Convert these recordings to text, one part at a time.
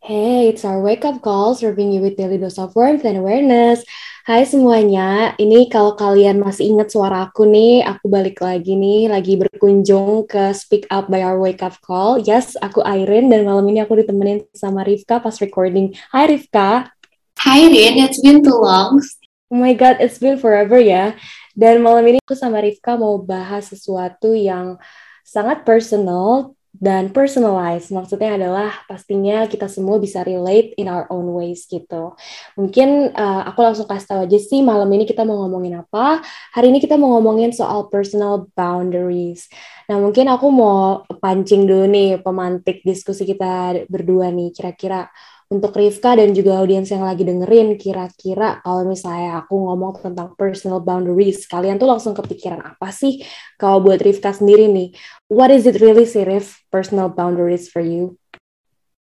Hey, it's our wake up call serving you with daily dose of worth and awareness. Hai semuanya, ini kalau kalian masih ingat suara aku nih, aku balik lagi nih, lagi berkunjung ke Speak Up by our wake up call. Yes, aku Irene dan malam ini aku ditemenin sama Rifka pas recording. Hai Rifka. Hai Rin, it's been too long. Oh my god, it's been forever ya. Dan malam ini aku sama Rifka mau bahas sesuatu yang sangat personal dan personalized. Maksudnya adalah pastinya kita semua bisa relate in our own ways gitu. Mungkin uh, aku langsung kasih tahu aja sih malam ini kita mau ngomongin apa. Hari ini kita mau ngomongin soal personal boundaries. Nah mungkin aku mau pancing dulu nih pemantik diskusi kita berdua nih. Kira-kira untuk Rifka dan juga audiens yang lagi dengerin, kira-kira kalau misalnya aku ngomong tentang personal boundaries, kalian tuh langsung kepikiran apa sih kalau buat Rifka sendiri nih? What is it really sih, Rif, personal boundaries for you?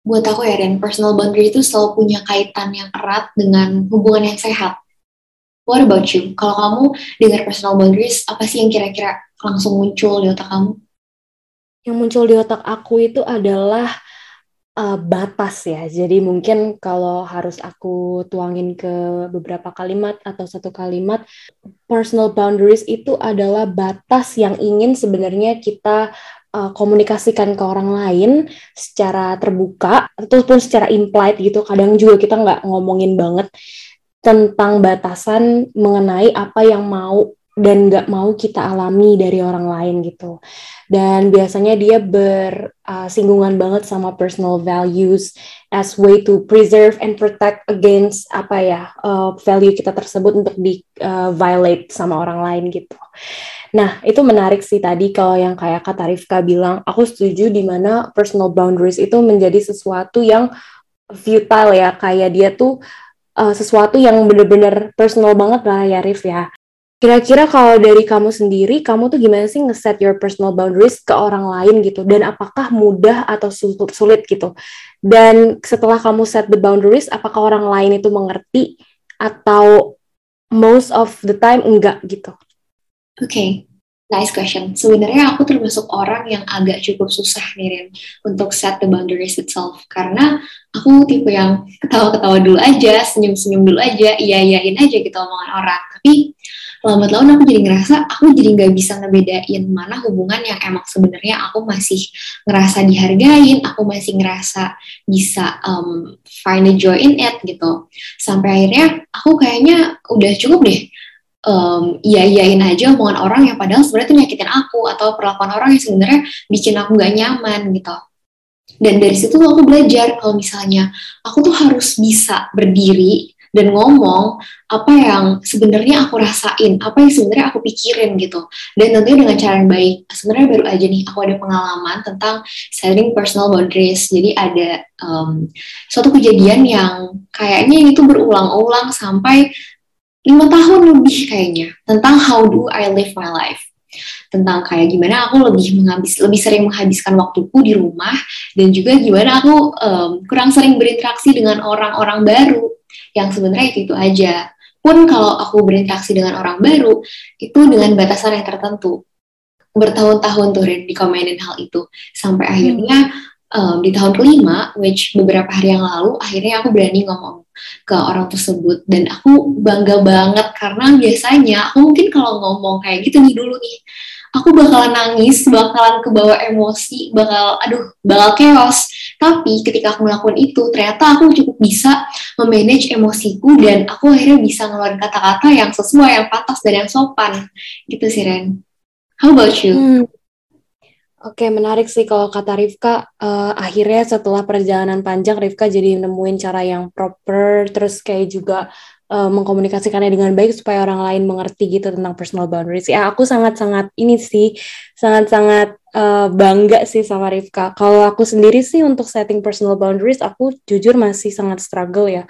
Buat aku ya, Ren, personal boundaries itu selalu punya kaitan yang erat dengan hubungan yang sehat. What about you? Kalau kamu dengar personal boundaries, apa sih yang kira-kira langsung muncul di otak kamu? Yang muncul di otak aku itu adalah uh, batas ya. Jadi mungkin kalau harus aku tuangin ke beberapa kalimat atau satu kalimat, personal boundaries itu adalah batas yang ingin sebenarnya kita uh, komunikasikan ke orang lain secara terbuka ataupun secara implied gitu. Kadang juga kita nggak ngomongin banget tentang batasan mengenai apa yang mau dan nggak mau kita alami dari orang lain gitu. Dan biasanya dia bersinggungan uh, banget sama personal values as way to preserve and protect against apa ya uh, value kita tersebut untuk di uh, violate sama orang lain gitu. Nah itu menarik sih tadi kalau yang kayak kata Rifka bilang, aku setuju di mana personal boundaries itu menjadi sesuatu yang futile ya, kayak dia tuh uh, sesuatu yang bener-bener personal banget lah ya Rif ya Kira-kira kalau dari kamu sendiri, kamu tuh gimana sih nge-set your personal boundaries ke orang lain gitu? Dan apakah mudah atau sulit gitu? Dan setelah kamu set the boundaries, apakah orang lain itu mengerti atau most of the time enggak gitu? Oke. Nice question. Sebenarnya aku termasuk orang yang agak cukup susah nih Rin, untuk set the boundaries itself. Karena aku tipe yang ketawa-ketawa dulu aja, senyum-senyum dulu aja, iya-iyain aja gitu omongan orang. Tapi lambat laun aku jadi ngerasa aku jadi nggak bisa ngebedain mana hubungan yang emang sebenarnya aku masih ngerasa dihargain, aku masih ngerasa bisa um, find a joy in it gitu. Sampai akhirnya aku kayaknya udah cukup deh um, iya iyain aja omongan orang yang padahal sebenarnya tuh nyakitin aku atau perlakuan orang yang sebenarnya bikin aku gak nyaman gitu. Dan dari situ aku belajar kalau misalnya aku tuh harus bisa berdiri dan ngomong apa yang sebenarnya aku rasain, apa yang sebenarnya aku pikirin gitu. Dan tentunya dengan cara yang baik. Sebenarnya baru aja nih aku ada pengalaman tentang setting personal boundaries. Jadi ada um, suatu kejadian yang kayaknya itu berulang-ulang sampai lima tahun lebih kayaknya tentang how do I live my life tentang kayak gimana aku lebih menghabis lebih sering menghabiskan waktuku di rumah dan juga gimana aku um, kurang sering berinteraksi dengan orang-orang baru yang sebenarnya itu itu aja. Pun kalau aku berinteraksi dengan orang baru, itu dengan batasan yang tertentu. Bertahun-tahun tuh dikomenin hal itu. Sampai akhirnya um, di tahun kelima, which beberapa hari yang lalu, akhirnya aku berani ngomong ke orang tersebut dan aku bangga banget karena biasanya aku mungkin kalau ngomong kayak gitu nih dulu nih aku bakalan nangis, bakalan kebawa emosi, bakal aduh, bakal chaos. Tapi ketika aku melakukan itu, ternyata aku cukup bisa memanage emosiku dan aku akhirnya bisa ngeluarin kata-kata yang sesuai, yang pantas dan yang sopan. Gitu sih, Ren. How about you? Hmm. Oke, menarik sih kalau kata Rifka, uh, akhirnya setelah perjalanan panjang, Rifka jadi nemuin cara yang proper, terus kayak juga uh, mengkomunikasikannya dengan baik supaya orang lain mengerti gitu tentang personal boundaries. Ya aku sangat-sangat ini sih sangat-sangat uh, bangga sih sama Rifka. Kalau aku sendiri sih untuk setting personal boundaries aku jujur masih sangat struggle ya.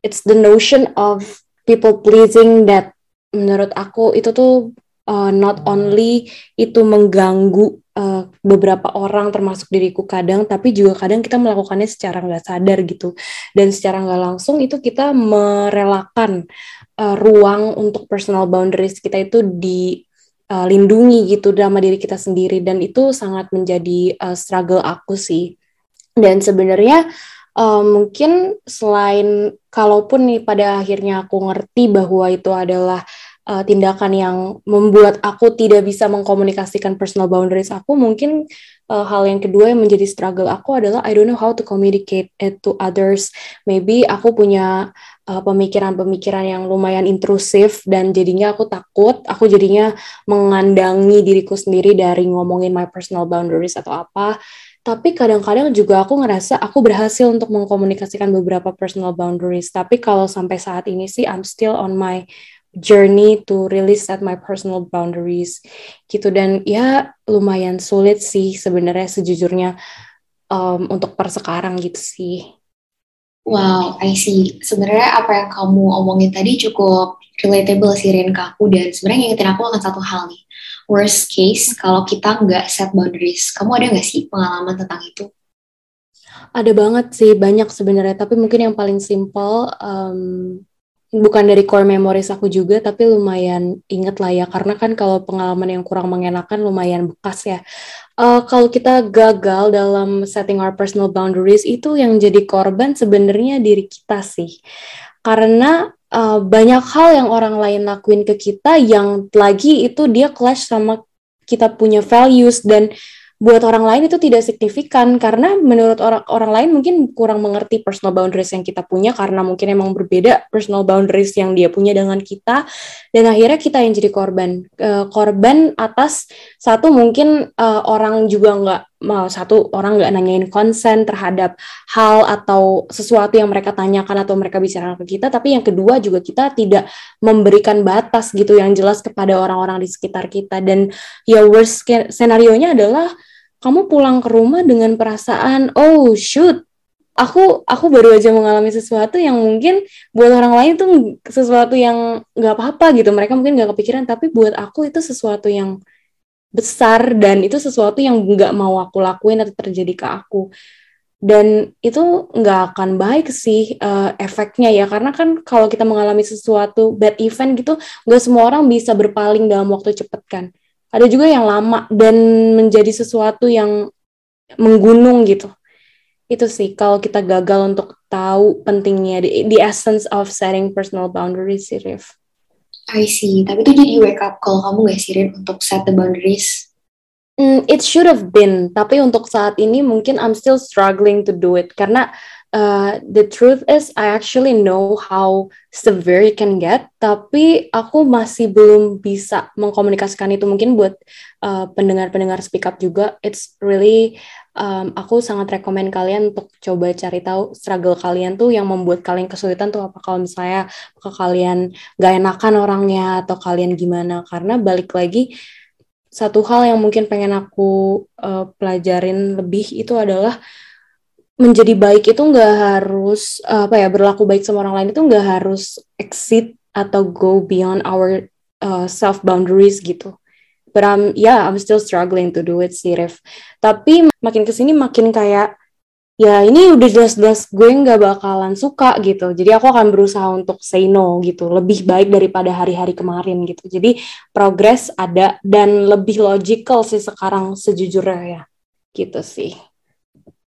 It's the notion of people pleasing that menurut aku itu tuh uh, not only itu mengganggu uh, beberapa orang termasuk diriku kadang tapi juga kadang kita melakukannya secara nggak sadar gitu. Dan secara nggak langsung itu kita merelakan uh, ruang untuk personal boundaries kita itu dilindungi uh, gitu dalam diri kita sendiri. Dan itu sangat menjadi uh, struggle aku sih. Dan sebenarnya uh, mungkin selain kalaupun nih pada akhirnya aku ngerti bahwa itu adalah uh, tindakan yang membuat aku tidak bisa mengkomunikasikan personal boundaries aku mungkin uh, hal yang kedua yang menjadi struggle aku adalah I don't know how to communicate it to others. Maybe aku punya pemikiran-pemikiran uh, yang lumayan intrusif dan jadinya aku takut. Aku jadinya mengandangi diriku sendiri dari ngomongin my personal boundaries atau apa. Tapi kadang-kadang juga aku ngerasa aku berhasil untuk mengkomunikasikan beberapa personal boundaries. Tapi kalau sampai saat ini sih I'm still on my journey to really set my personal boundaries gitu dan ya lumayan sulit sih sebenarnya sejujurnya um, untuk per sekarang gitu sih Wow, I see. Sebenarnya apa yang kamu omongin tadi cukup relatable sih Rin ke aku dan sebenarnya ngingetin aku akan satu hal nih worst case kalau kita nggak set boundaries. Kamu ada nggak sih pengalaman tentang itu? Ada banget sih, banyak sebenarnya. Tapi mungkin yang paling simple, um, bukan dari core memories aku juga, tapi lumayan inget lah ya. Karena kan kalau pengalaman yang kurang mengenakan lumayan bekas ya. Uh, kalau kita gagal dalam setting our personal boundaries, itu yang jadi korban sebenarnya diri kita sih. Karena uh, banyak hal yang orang lain lakuin ke kita yang lagi itu dia clash sama kita punya values dan buat orang lain itu tidak signifikan karena menurut orang orang lain mungkin kurang mengerti personal boundaries yang kita punya karena mungkin emang berbeda personal boundaries yang dia punya dengan kita dan akhirnya kita yang jadi korban. Uh, korban atas satu mungkin uh, orang juga nggak mau satu orang nggak nanyain konsen terhadap hal atau sesuatu yang mereka tanyakan atau mereka bicarakan ke kita tapi yang kedua juga kita tidak memberikan batas gitu yang jelas kepada orang-orang di sekitar kita. Dan ya worst scenario nya adalah kamu pulang ke rumah dengan perasaan oh shoot aku aku baru aja mengalami sesuatu yang mungkin buat orang lain tuh sesuatu yang nggak apa-apa gitu. Mereka mungkin nggak kepikiran tapi buat aku itu sesuatu yang besar dan itu sesuatu yang nggak mau aku lakuin atau terjadi ke aku. Dan itu nggak akan baik sih uh, efeknya ya. Karena kan kalau kita mengalami sesuatu bad event gitu nggak semua orang bisa berpaling dalam waktu cepat kan ada juga yang lama dan menjadi sesuatu yang menggunung gitu itu sih kalau kita gagal untuk tahu pentingnya the, the essence of setting personal boundaries sih Rif. I see, tapi itu jadi wake up call kamu gak sih Rin untuk set the boundaries? Mm, it should have been, tapi untuk saat ini mungkin I'm still struggling to do it karena uh, the truth is I actually know how severe it can get, tapi aku masih belum bisa mengkomunikasikan itu mungkin buat uh, pendengar-pendengar speak up juga. It's really um, aku sangat rekomend kalian untuk coba cari tahu struggle kalian tuh yang membuat kalian kesulitan tuh apa kalau misalnya ke kalian gak enakan orangnya atau kalian gimana karena balik lagi satu hal yang mungkin pengen aku uh, pelajarin lebih itu adalah menjadi baik itu nggak harus apa ya berlaku baik sama orang lain itu nggak harus exit atau go beyond our uh, self boundaries gitu. But I'm yeah I'm still struggling to do it sih Ref. Tapi makin ke sini makin kayak ya ini udah jelas-jelas gue nggak bakalan suka gitu. Jadi aku akan berusaha untuk say no gitu. Lebih baik daripada hari-hari kemarin gitu. Jadi progress ada dan lebih logical sih sekarang sejujurnya ya. Gitu sih.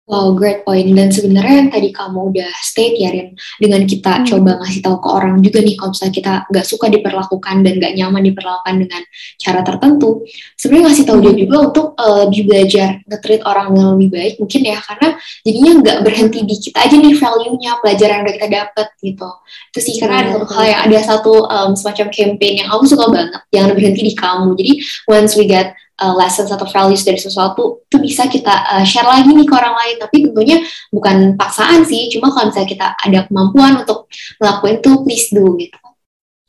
Wow, great point. Dan sebenarnya yang tadi kamu udah state ya, Rin, dengan kita hmm. coba ngasih tahu ke orang juga nih, kalau misalnya kita nggak suka diperlakukan dan nggak nyaman diperlakukan dengan cara tertentu, sebenarnya ngasih tahu hmm. dia juga untuk uh, lebih belajar nge-treat orang dengan lebih baik, mungkin ya, karena jadinya nggak berhenti di kita aja nih value-nya, pelajaran yang udah kita dapet gitu. Itu sih, karena ada satu hal yang ada satu um, semacam campaign yang aku suka banget, yang berhenti di kamu. Jadi, once we get uh, lessons atau values dari sesuatu itu bisa kita uh, share lagi nih ke orang lain tapi tentunya bukan paksaan sih cuma kalau misalnya kita ada kemampuan untuk melakukan itu please do gitu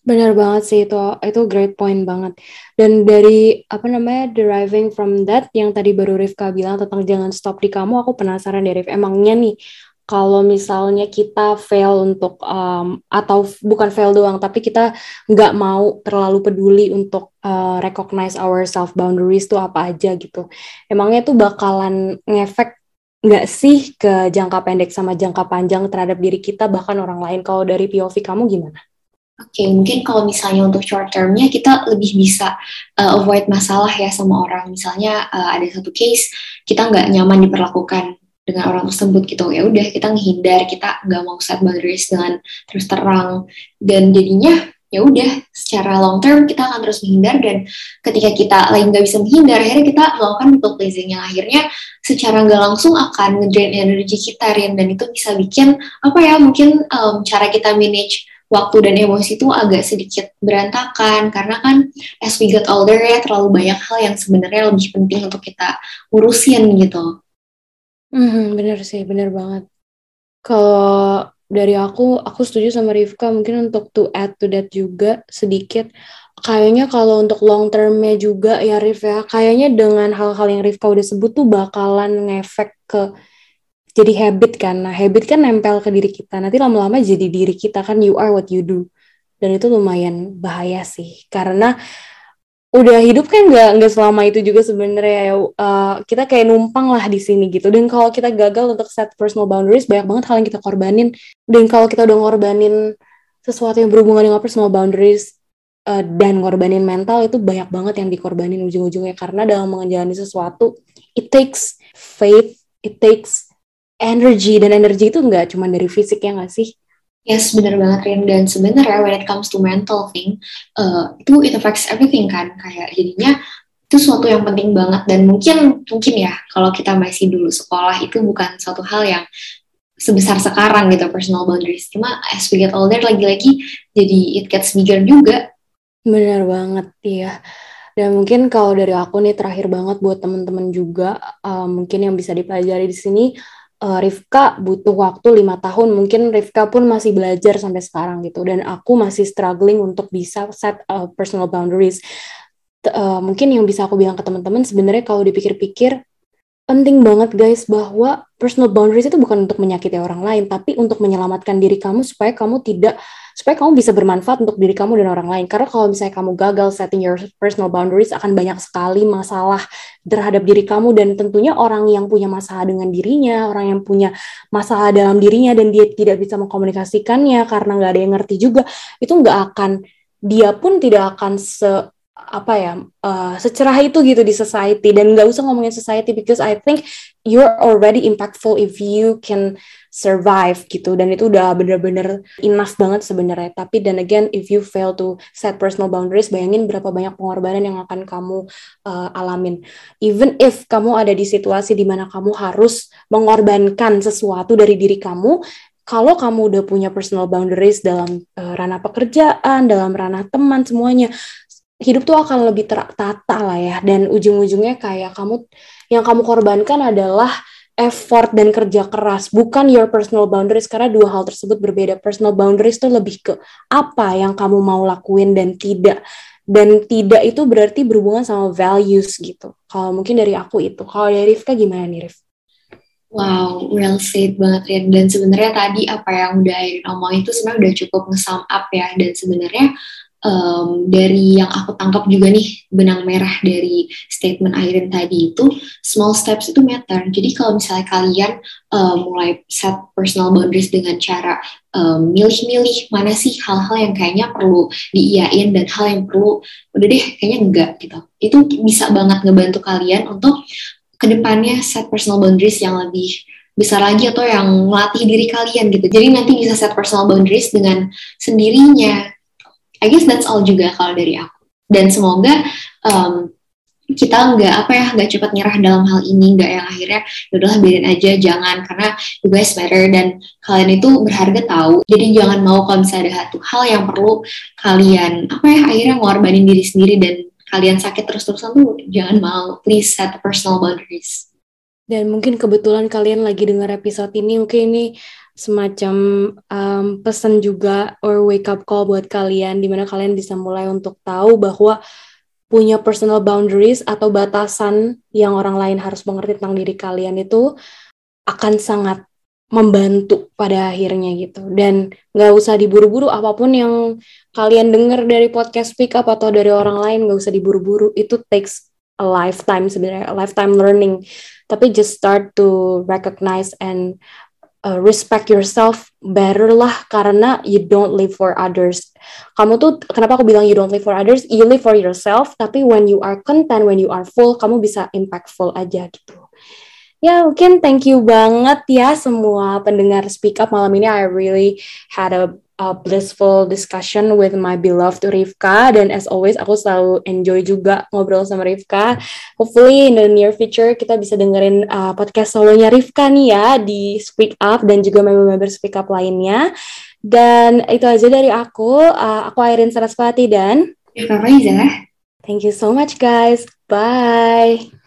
Benar banget sih itu, itu great point banget. Dan dari apa namanya deriving from that yang tadi baru Rifka bilang tentang jangan stop di kamu, aku penasaran dari emangnya nih kalau misalnya kita fail untuk um, atau bukan fail doang tapi kita nggak mau terlalu peduli untuk uh, recognize our self boundaries itu apa aja gitu emangnya itu bakalan ngefek nggak sih ke jangka pendek sama jangka panjang terhadap diri kita bahkan orang lain kalau dari POV kamu gimana? Oke, okay, mungkin kalau misalnya untuk short termnya kita lebih bisa uh, avoid masalah ya sama orang. Misalnya uh, ada satu case kita nggak nyaman diperlakukan dengan orang tersebut gitu. Ya udah kita menghindar kita nggak mau set boundaries dengan terus terang. Dan jadinya ya udah secara long term kita akan terus menghindar dan ketika kita lagi nggak bisa menghindar akhirnya kita melakukan people pleasing yang akhirnya secara nggak langsung akan ngedrain energi kita Rin. Dan itu bisa bikin apa ya mungkin um, cara kita manage waktu dan emosi itu agak sedikit berantakan. Karena kan as we get older ya terlalu banyak hal yang sebenarnya lebih penting untuk kita urusin gitu. Hmm, bener sih, bener banget. Kalau dari aku, aku setuju sama Rifka. Mungkin untuk to add to that juga sedikit. Kayaknya kalau untuk long termnya juga ya Rif ya, kayaknya dengan hal-hal yang Rifka udah sebut tuh bakalan ngefek ke jadi habit kan. Nah, habit kan nempel ke diri kita. Nanti lama-lama jadi diri kita kan you are what you do. Dan itu lumayan bahaya sih. Karena udah hidup kan nggak nggak selama itu juga sebenarnya uh, kita kayak numpang lah di sini gitu. Dan kalau kita gagal untuk set personal boundaries banyak banget hal yang kita korbanin. Dan kalau kita udah ngorbanin sesuatu yang berhubungan dengan personal boundaries uh, dan ngorbanin mental itu banyak banget yang dikorbanin ujung-ujungnya. Karena dalam menjalani sesuatu it takes faith it takes energy. Dan energi itu nggak cuma dari fisik ya nggak sih Yes, benar banget Rin. Dan sebenarnya when it comes to mental thing, uh, itu it affects everything kan. Kayak jadinya itu suatu yang penting banget. Dan mungkin mungkin ya kalau kita masih dulu sekolah itu bukan suatu hal yang sebesar sekarang gitu personal boundaries. Cuma as we get older lagi-lagi jadi it gets bigger juga. Benar banget ya. Dan mungkin kalau dari aku nih terakhir banget buat teman-teman juga uh, mungkin yang bisa dipelajari di sini uh, Rifka butuh waktu lima tahun. Mungkin Rifka pun masih belajar sampai sekarang gitu. Dan aku masih struggling untuk bisa set uh, personal boundaries. Uh, mungkin yang bisa aku bilang ke teman-teman sebenarnya kalau dipikir-pikir penting banget guys bahwa personal boundaries itu bukan untuk menyakiti orang lain tapi untuk menyelamatkan diri kamu supaya kamu tidak supaya kamu bisa bermanfaat untuk diri kamu dan orang lain. Karena kalau misalnya kamu gagal setting your personal boundaries akan banyak sekali masalah terhadap diri kamu. Dan tentunya orang yang punya masalah dengan dirinya orang yang punya masalah dalam dirinya dan dia tidak bisa mengkomunikasikannya karena nggak ada yang ngerti juga itu nggak akan dia pun tidak akan se apa ya uh, secerah itu gitu di society dan nggak usah ngomongin society because I think you're already impactful if you can survive gitu. Dan itu udah bener-bener enough banget sebenarnya. Tapi dan again if you fail to set personal boundaries bayangin berapa banyak pengorbanan yang akan kamu uh, alamin. Even if kamu ada di situasi di mana kamu harus mengorbankan sesuatu dari diri kamu kalau kamu udah punya personal boundaries dalam uh, ranah pekerjaan, dalam ranah teman semuanya, hidup tuh akan lebih tertata lah ya dan ujung-ujungnya kayak kamu yang kamu korbankan adalah effort dan kerja keras bukan your personal boundaries karena dua hal tersebut berbeda personal boundaries tuh lebih ke apa yang kamu mau lakuin dan tidak dan tidak itu berarti berhubungan sama values gitu kalau mungkin dari aku itu kalau dari Rifka gimana nih Rif? Wow, well said banget Rian. Dan sebenarnya tadi apa yang udah Irin omongin itu sebenarnya udah cukup nge-sum up ya. Dan sebenarnya um, dari yang aku tangkap juga nih benang merah dari statement Airin tadi itu small steps itu matter. Jadi kalau misalnya kalian um, mulai set personal boundaries dengan cara milih-milih mana sih hal-hal yang kayaknya perlu diiyain dan hal yang perlu udah deh kayaknya enggak gitu. Itu bisa banget ngebantu kalian untuk ke depannya set personal boundaries yang lebih besar lagi atau yang melatih diri kalian gitu. Jadi nanti bisa set personal boundaries dengan sendirinya I guess that's all juga kalau dari aku. Dan semoga um, kita nggak apa ya nggak cepat nyerah dalam hal ini nggak yang akhirnya yaudahlah biarin aja jangan. Karena you guys matter dan kalian itu berharga tahu. Jadi jangan mau kalau misalnya ada satu hal yang perlu kalian apa ya akhirnya ngorbanin diri sendiri dan kalian sakit terus-terusan tuh jangan mau. Please set personal boundaries. Dan mungkin kebetulan kalian lagi dengar episode ini mungkin ini semacam um, pesan juga or wake up call buat kalian di mana kalian bisa mulai untuk tahu bahwa punya personal boundaries atau batasan yang orang lain harus mengerti tentang diri kalian itu akan sangat membantu pada akhirnya gitu. Dan nggak usah diburu-buru apa pun yang kalian dengar dari podcast speak up atau dari orang lain nggak usah diburu-buru. Itu takes a lifetime sebenarnya a lifetime learning. Tapi just start to recognize and uh, respect yourself better lah karena you don't live for others. Kamu tuh kenapa aku bilang you don't live for others? You live for yourself, tapi when you are content, when you are full, kamu bisa impactful aja gitu. Ya, mungkin thank you banget ya semua pendengar Speak Up malam ini. I really had a, a blissful discussion with my beloved Rifka dan as always aku selalu enjoy juga ngobrol sama Rifka. Hopefully in the near future kita bisa dengerin uh, podcast solonya Rifka nih ya di Speak Up dan juga member-member Speak Up lainnya. Dan itu aja dari aku. Uh, aku Airin Sarasvati dan Rifka Faiza. Thank you so much guys. Bye.